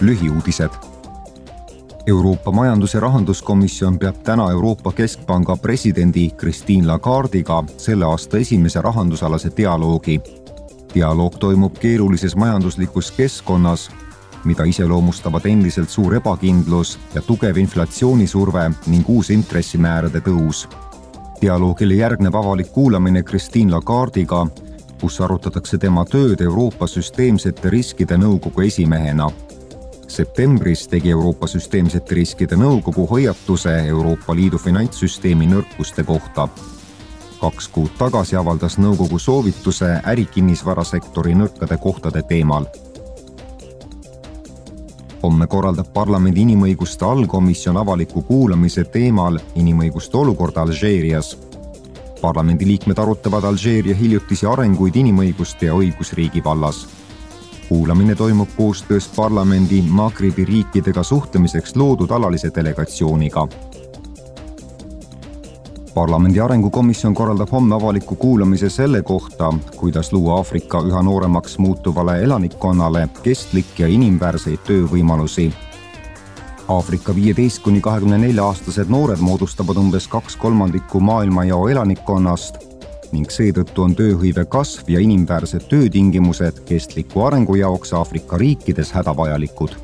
lühiuudised. Euroopa Majandus- ja Rahanduskomisjon peab täna Euroopa Keskpanga presidendi Christine Lagardiga selle aasta esimese rahandusalase dialoogi. dialoog toimub keerulises majanduslikus keskkonnas, mida iseloomustavad endiselt suur ebakindlus ja tugev inflatsioonisurve ning uus intressimäärade tõus. dialoogile järgneb avalik kuulamine Christine Lagardiga kus arutatakse tema tööd Euroopa Süsteemsete Riskide Nõukogu esimehena. Septembris tegi Euroopa Süsteemsete Riskide Nõukogu hoiatuse Euroopa Liidu finantssüsteemi nõrkuste kohta. kaks kuud tagasi avaldas nõukogu soovituse ärikinnisvarasektori nõrkade kohtade teemal homme korraldab parlamendi inimõiguste allkomisjon avaliku kuulamise teemal inimõiguste olukord Alžeerias parlamendiliikmed arutavad Alžeeria hiljutisi arenguid inimõiguste ja õigusriigi vallas. Kuulamine toimub koostöös parlamendi Magribi riikidega suhtlemiseks loodud alalise delegatsiooniga. parlamendi arengukomisjon korraldab homme avaliku kuulamise selle kohta, kuidas luua Aafrika üha nooremaks muutuvale elanikkonnale kestlik ja inimväärseid töövõimalusi Aafrika viieteist kuni kahekümne nelja aastased noored moodustavad umbes kaks kolmandikku maailmajao elanikkonnast ning seetõttu on tööhõive kasv ja inimväärsed töötingimused kestliku arengu jaoks Aafrika riikides hädavajalikud